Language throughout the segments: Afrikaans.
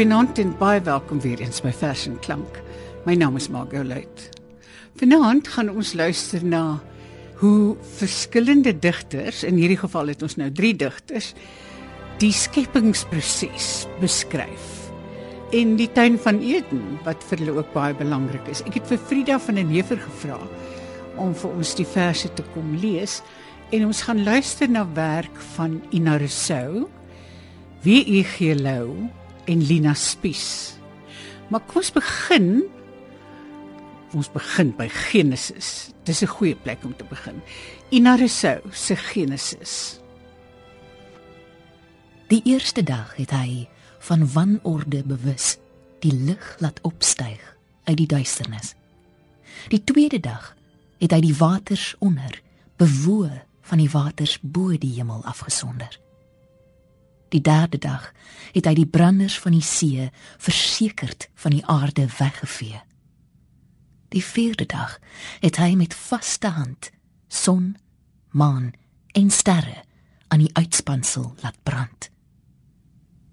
Goeienaand en baie welkom weer eens by en Klank. My naam is Margot Luit. Vanaand gaan ons luister na hoe verskillende digters, in hierdie geval het ons nou 3 digters, die skepingsproses beskryf. En die tuin van Eden wat vir hulle ook baie belangrik is. Ek het vir Frida van den Heever gevra om vir ons die verse te kom lees en ons gaan luister na werk van Ina Rousseau, W.E.G. Lou en Lina Spies. Maar kom ons begin ons begin by Genesis. Dis 'n goeie plek om te begin. Ina Rousseau se Genesis. Die eerste dag het hy van wanorde bewus die lig laat opstyg uit die duisternis. Die tweede dag het hy die waters onder bewoë van die waters bo die hemel afgesonder. Die derde dag het hy die branders van die see versekerd van die aarde weggevee. Die vierde dag het hy met vaste hand son, maan en sterre aan die uitspansel laat brand.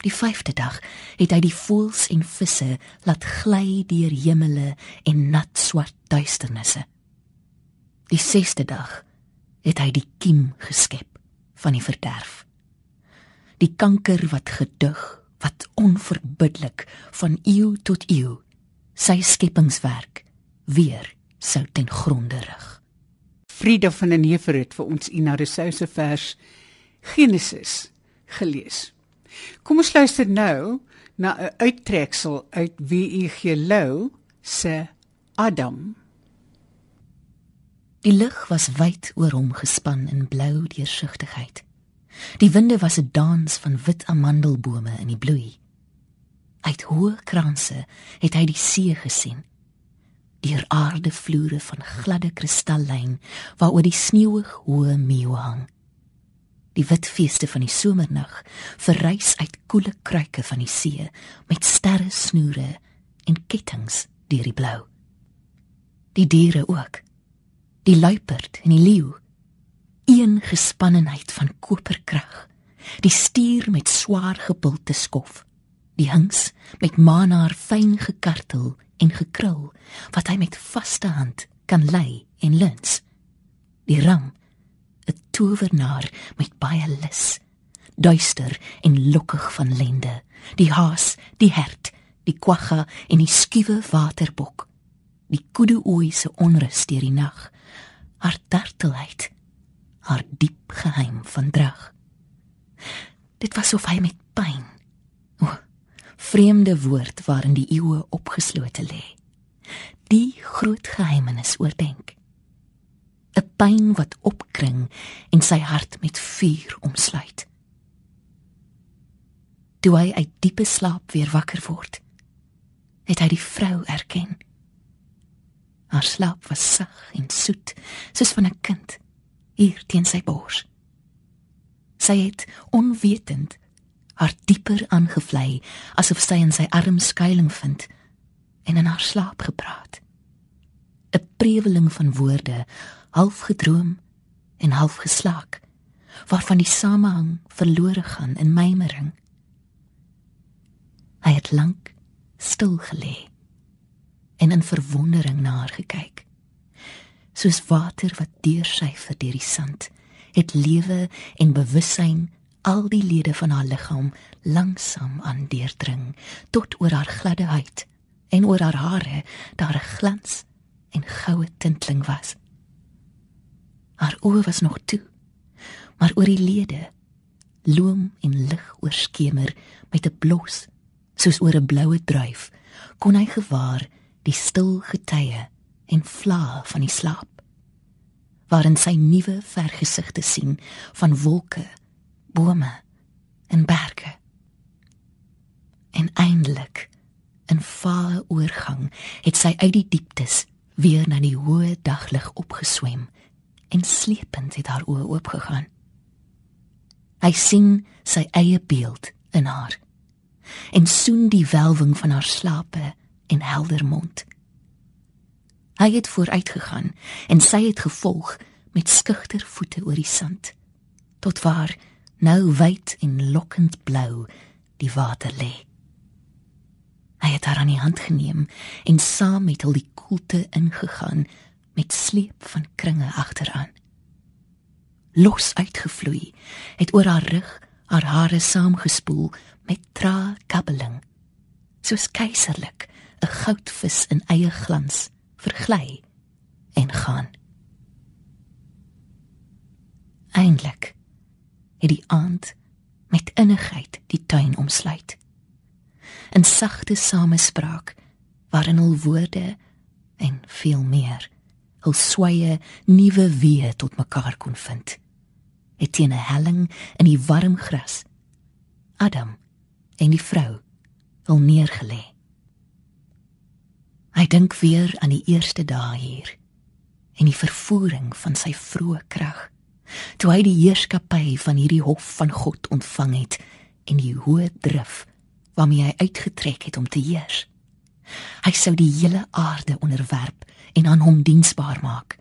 Die 5de dag het hy die voëls en visse laat gly deur hemele en nat swart duisternisse. Die 6de dag het hy die kiem geskep van die verderf. Die kanker wat gedug, wat onverbiddelik van eeu tot eeu sy skepingswerk weer sou ten gronde rig. Frieda van den Heever het vir ons Ina Rousseau se vers Genesis gelees. Kom ons luister nou na 'n uittreksel uit W.E.G. Lou se Adam. Die lug was wyd oor hom gespan in blou deursigtigheid. Die winde was 'n dans van wit amandelbome in die bloei. Uit hoë kranse het hy die see gesien. Deur aarde vloere van gladde kristallyn waaroor die sneeuwig hoë meeu hang die wit feeste van die somernag verrys uit koele kruike van die see met sterre snoere en kettinge deur die blou die diere ook die luiperd en die leeu een gespannenheid van koperkrag. Die stier met swaar gebulte skof. Die hings met maanaar fyn gekartel en gekrul wat hy met vaste hand kan lei en lins. Die ram 'n towenaar met baie lus, duister en lokkig van lende, die haas, die hert, die kwagga en die skuwe waterbok, die kudu ooi se onrus deur die nag, haar dartelheid, haar diep geheim van drag. Dit was of hy met pyn, o, vreemde woord waarin die eeue opgeslote lê, die groot geheimenis oordenk. 'n pyn wat opkring en sy hart met vuur omsluit. Toe hy uit diepe slaap weer wakker word, het hy die vrou erken. Haar slaap was sag en soet, soos van 'n kind hier teen sy bors. Sy het onwetend haar dieper aangevlei asof sy in sy arm skuilings vind en in haar slaap gepraat. 'n preweling van woorde half gedroom en half geslaak waarvan die samehang verlore gaan in mymering hy het lank stil gelê en in verwondering na haar gekyk soos water wat deursyfer deur die sand het lewe en bewussyn al die lede van haar liggaam langsam aan deurdring tot oor haar gladde huid en oor haar hare daar 'n glans en goue tintling was. Haar oë was nog toe, maar oor die lede loom en lig oorskemer met 'n blos soos oor 'n bloue druif kon hy gewaar die stil getye en vla van die slaap waarin sy nuwe vergesigte sien van wolke, bome en berge. En eindelik in vae oorgang het sy uit die dieptes weer na die hoë daglig opgeswem en slepend het haar oë oopgegaan. Hy sien sy eie beeld in haar en soen die welwing van haar slape en helder mond. Hy het vooruitgegaan en sy het gevolg met skugter voete oor die sand tot waar nou wyd en lokkend blou die water lê. Hy het haar aan die hand geneem en saam met hul die koelte ingegaan met sleep van kringe agteraan. Los uitgevloei, het oor haar rug haar hare saamgespoel met tra kabbeling. Soos keiserlik 'n goudvis in eie glans vergly en gaan. Eindelik het die aand met innigheid die tuin omsluit. In sagte samespraak waarin hul woorde en veel meer hul sweye nuwe weë tot mekaar kon vind. Het teen 'n helling in die warm gras Adam en die vrou hul neergelê. Hy dink weer aan die eerste dae hier en die vervoering van sy vroeë krag toe hy die heerskappy van hierdie hof van God ontvang het en die hoë drif waarmee hy uitgetrek het om te heers. Hy sou die hele aarde onderwerp en aan hom diensbaar maak.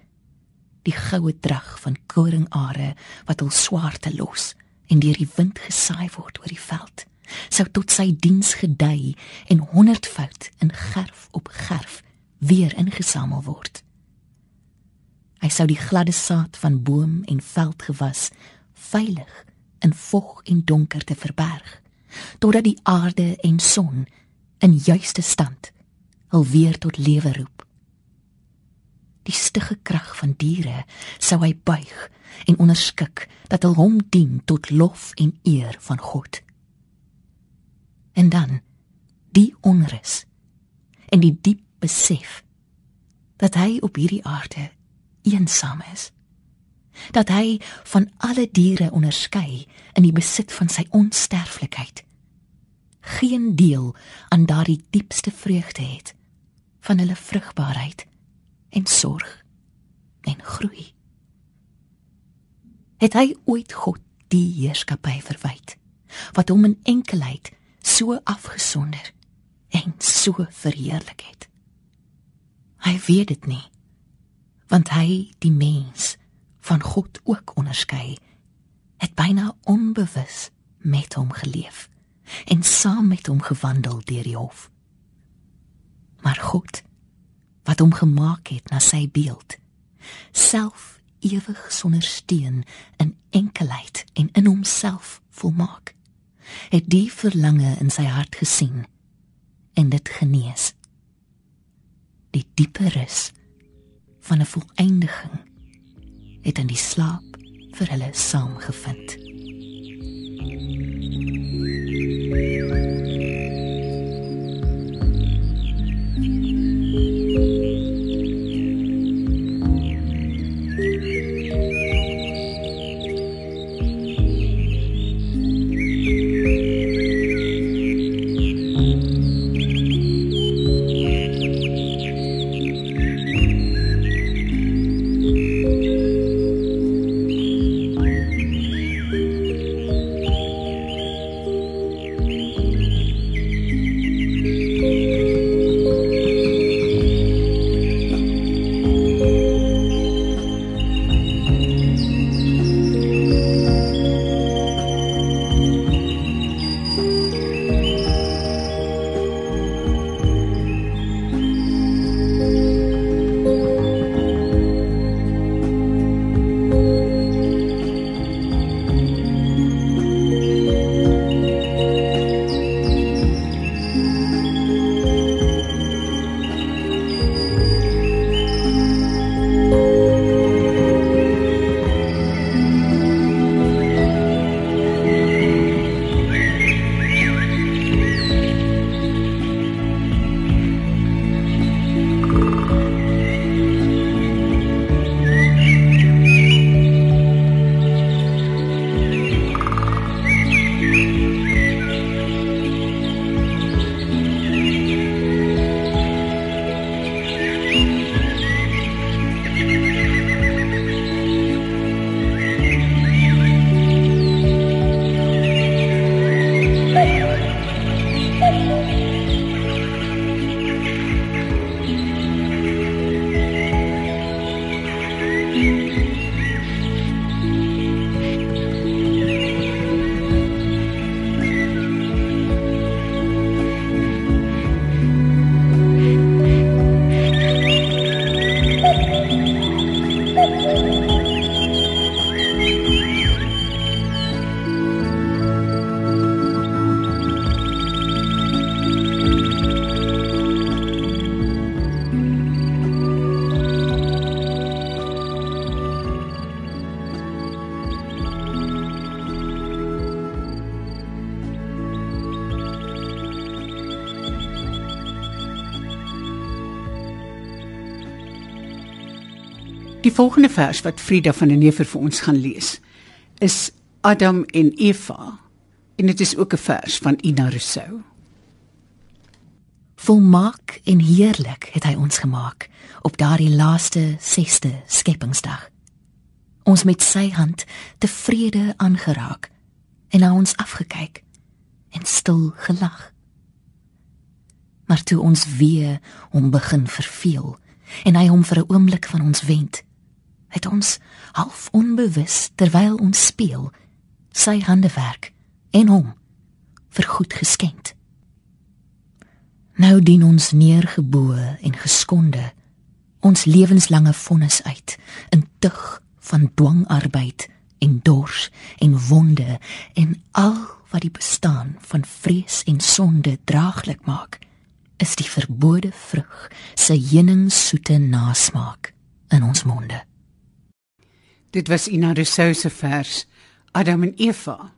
Die goue drag van koringare wat hul swaarte los en deur die wind gesaai word oor die veld, sou tot sy diens gedei en honderdvoud in gerf op gerf weer ingesamel word. Hy sou die gladde saad van boom en veldgewas veilig in vog en donkerte verberg totdat die aarde en son in juiste stand alweer tot lewe roep. Die stige krag van diere sou hy buig en onderskik dat hulle hom dien tot lof en eer van God. Dan die onrus en die diep besef dat hy op hierdie aarde eensaam is. Dat hy van alle diere onderskei in die besit van sy onsterflikheid. Geen deel aan daardie diepste vreugde het van hulle vrugbaarheid en sorg en groei. Het hy ooit God die heerskappy verwyd wat hom in enkelheid so afgesonder en so verheerlik het? Hy weet dit nie want hy die mens van God ook onderskei het byna onbewus met hom geleef en saam met hom gewandel deur die hof maar God wat hom gemaak het na sy beeld self ewig sonder steen in enkelheid en in homself volmaak het die verlange in sy hart gesien en dit genees die diepe rus van 'n volëindiging het in die slaap vir hulle saamgevind. Die volgende vers wat Frida van der Neever vir ons gaan lees, is Adam en Eva en dit is ook 'n vers van Ina Rousseau. Volmaak en heerlik het hy ons gemaak op daardie laaste 6ste skepingsdag. Ons met sy hand tevrede aangeraak en na ons afgekyk en stil gelag. Maar toe ons weer hom begin verveel en hy hom vir 'n oomblik van ons wend, het ons half onbewus terwyl ons speel sy handewerk en hom vir goed geskenk. Nou dien ons neergebo en geskonde ons lewenslange vonnis uit in tug van dwangarbeid en dors en wonde en al wat die bestaan van vrees en sonde draaglik maak is die verbode vrug se heuningsoete nasmaak in ons monde. Dit was Ina Rousseau se vers Adam en Eva.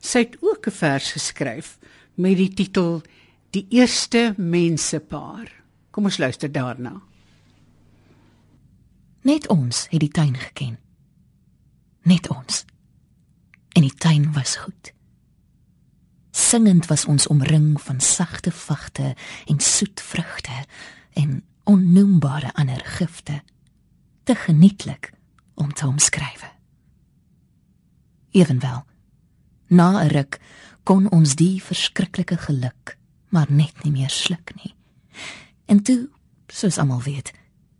Sy het ook 'n vers geskryf met die titel Die eerste mensepaar. Kom ons luister daarna. Net ons het die tuin geken. Net ons. En die tuin was goed. Singend was ons omring van sagte vagte en soet vrugte en onnoembare ander gifte. Te genietlik om te omskryf. Evenwel, na 'n ruk kon ons die verskriklike geluk maar net nie meer sluk nie. En toe, soos almal weet,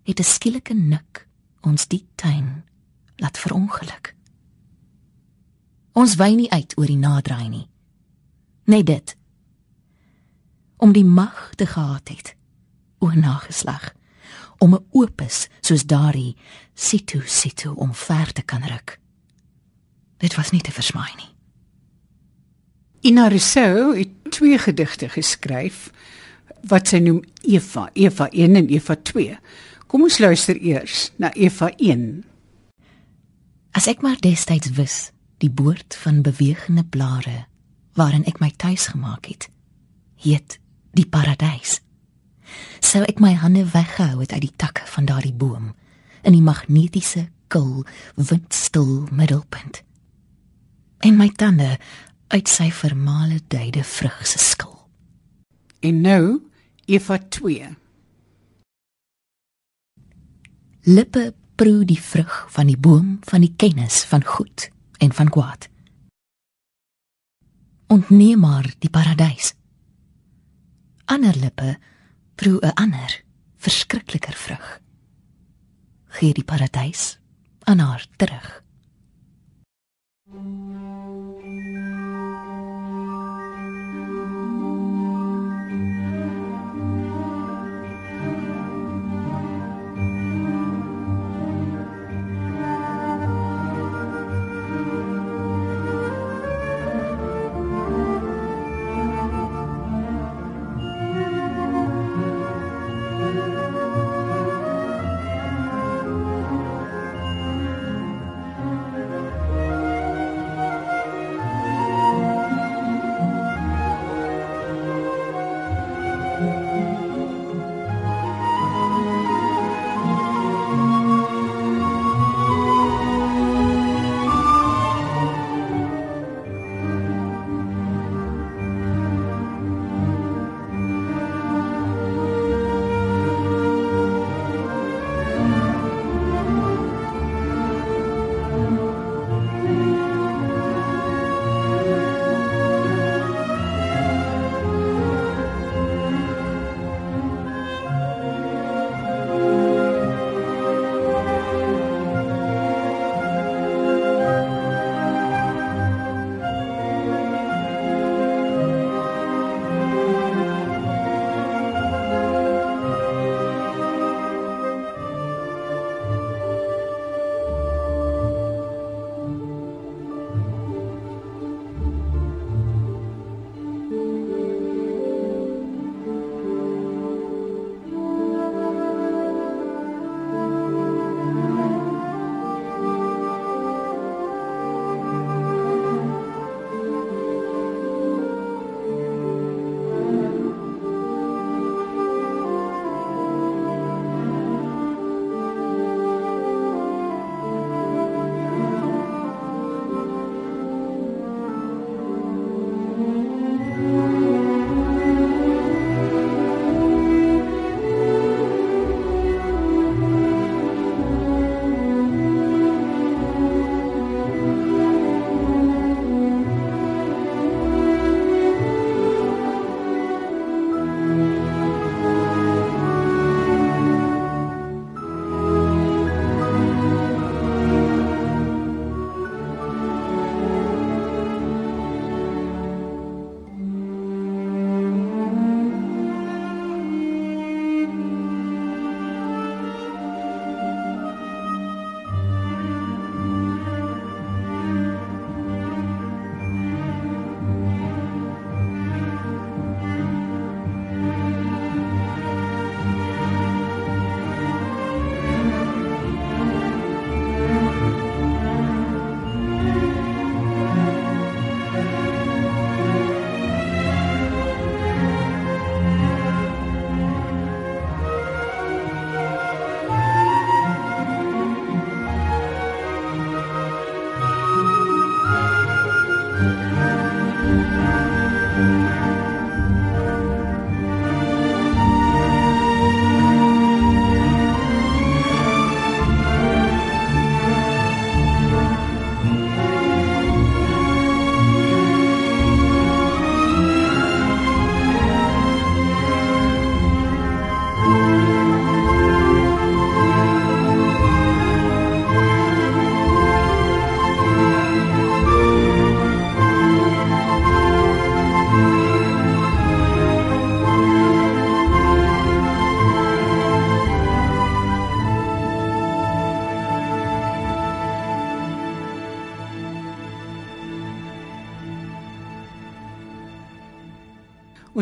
het 'n skielike nik ons die tuin laat verongeluk. Ons wy nie uit oor die naderdraai nie. Net dit. Om die mag te gehad het o nageslag om 'n opus soos daardie situ situ om ver te kan ruk. Dit was nie te versmaai nie. Ina Rousseau het twee gedigte geskryf wat sy noem Eva, Eva 1 en Eva 2. Kom ons luister eers na Eva 1. As ek maar destyds wis die boord van bewegende blare waarin ek my tuis gemaak het, heet die paradys sou ek my hande weggehou het uit die takke van daardie boom in die magnetiese kil windstil middelpunt. En my tande uit sy vermale duide vrug se skil. En nou Eva 2. lippe proe die vrug van die boom van die kennis van goed en van kwaad. Ontneem maar die paradys. Ander lippe proe 'n ander verskrikliker vrug gee die paradys aan haar terug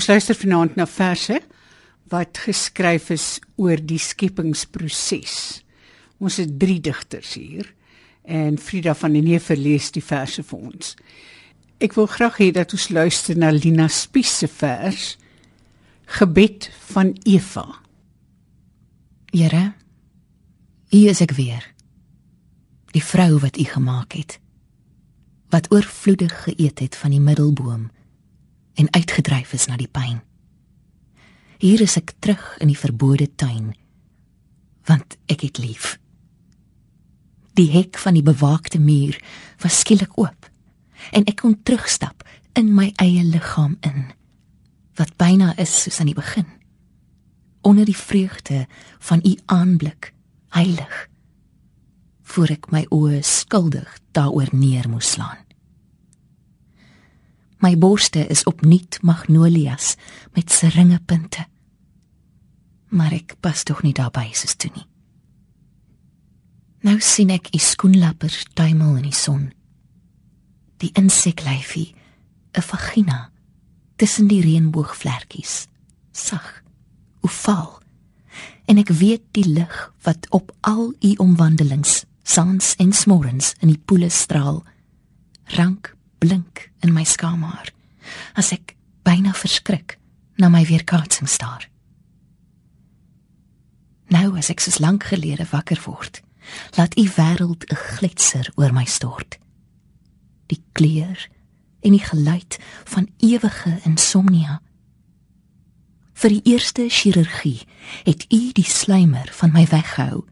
Ons luister vanaand na verse wat geskryf is oor die skepingsproses. Ons het 3 digters hier en Frida van den Heever lees die verse vir ons. Ek wil graag hê dat ons luister na Lina Spies se vers Gebed van Eva. Here, hier is ek weer. Die vrou wat u gemaak het. Wat oorvloedig geëet het van die middelboom en uitgedryf is na die pyn. Hier is ek terug in die verbode tuin want ek het lief. Die hek van die bewaakte muur was skielik oop en ek kon terugstap in my eie liggaam in wat byna is soos aan die begin onder die vreugde van u aanblik heilig voor ek my oë skuldig daaroor neer moes slaan my borste is opnuut magnolias met seringepunte maar ek pas tog nie daarbey soos toe nie nou sien ek u skoenlappers tuimel in die son. Die inseklyfie 'n vagina tussen die reënboogvlekkies. Sag oval en ek weet die lig wat op al u omwandelings saans en smorens in die poele straal rank blink in my skaamhaar as ek byna verskrik na my weerkaatsing staar nou as ek soos lank gelede wakker word laat u wêreld 'n gletser oor my stort die kleur en die geluid van ewige insomnia. Vir die eerste chirurgie het u die slymer van my weggehou.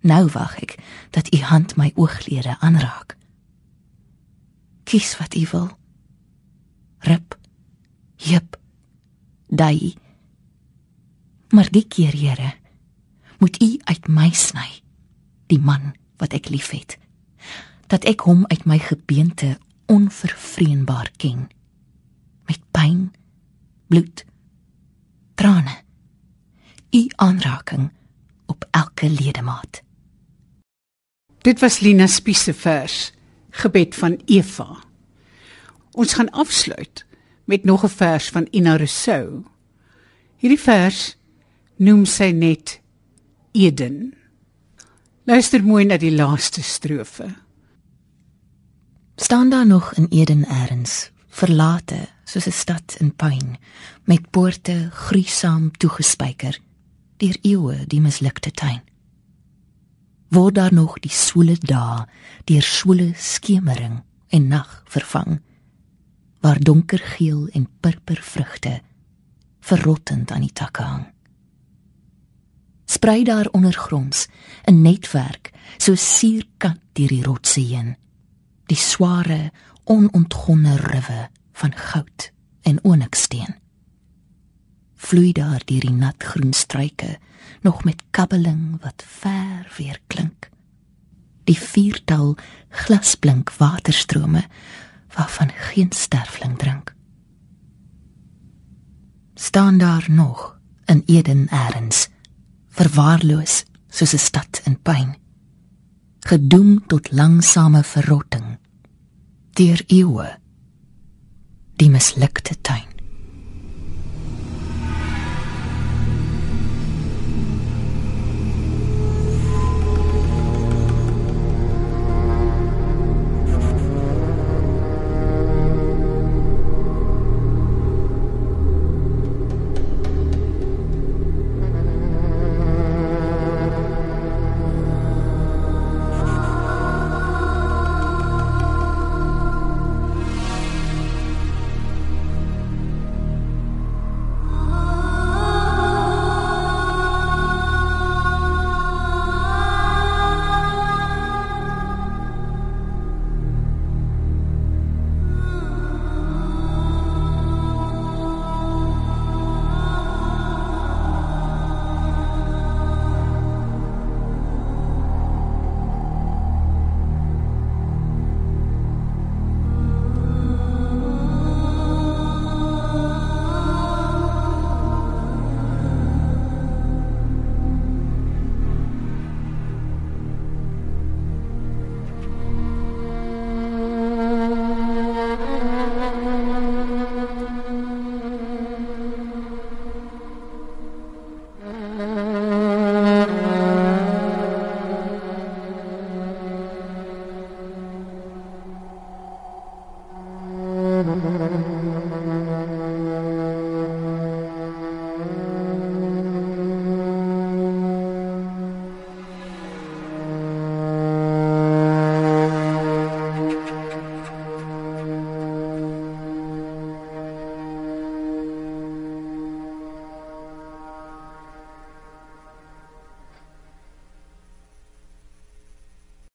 Nou wag ek dat u hand my ooglede aanraak. Kies wat u wil. Rip. Jep. Dai. Maar die keer, Here, moet u uit my sny, die man wat ek liefhet dat ek hom uit my gebeente onvervreembaar ken met pyn bloed trane u aanraking op elke ledemaat dit was Lina Spies se vers gebed van Eva. Ons gaan afsluit met nog 'n vers van Ina Rousseau. Hierdie vers noem sy net Eden. Luister mooi na die laaste strofe. Staan daar nog in Eden eers, verlate soos 'n stad in pyn, met poorte gruisam toegespyker deur eeue die mislukte tuin. Word daar nog die swoele dae deur swoele skemering en nag vervang, waar donkergeel en purper vrugte verrottend aan die takke hang. Sprei daar ondergronds 'n netwerk so suurkant deur die rotse heen die sware onontgonne ruwe van goud en onyksteen vloei daar deur die natgroen struike nog met kabbeling wat ver weer klink. Die viertal glasblink waterstrome waarvan geen sterfling drink. Staan daar nog in Eden eers verwaarloos soos 'n stad in pyn gedoem tot langsame verrotting deur eeue die mislukte tuin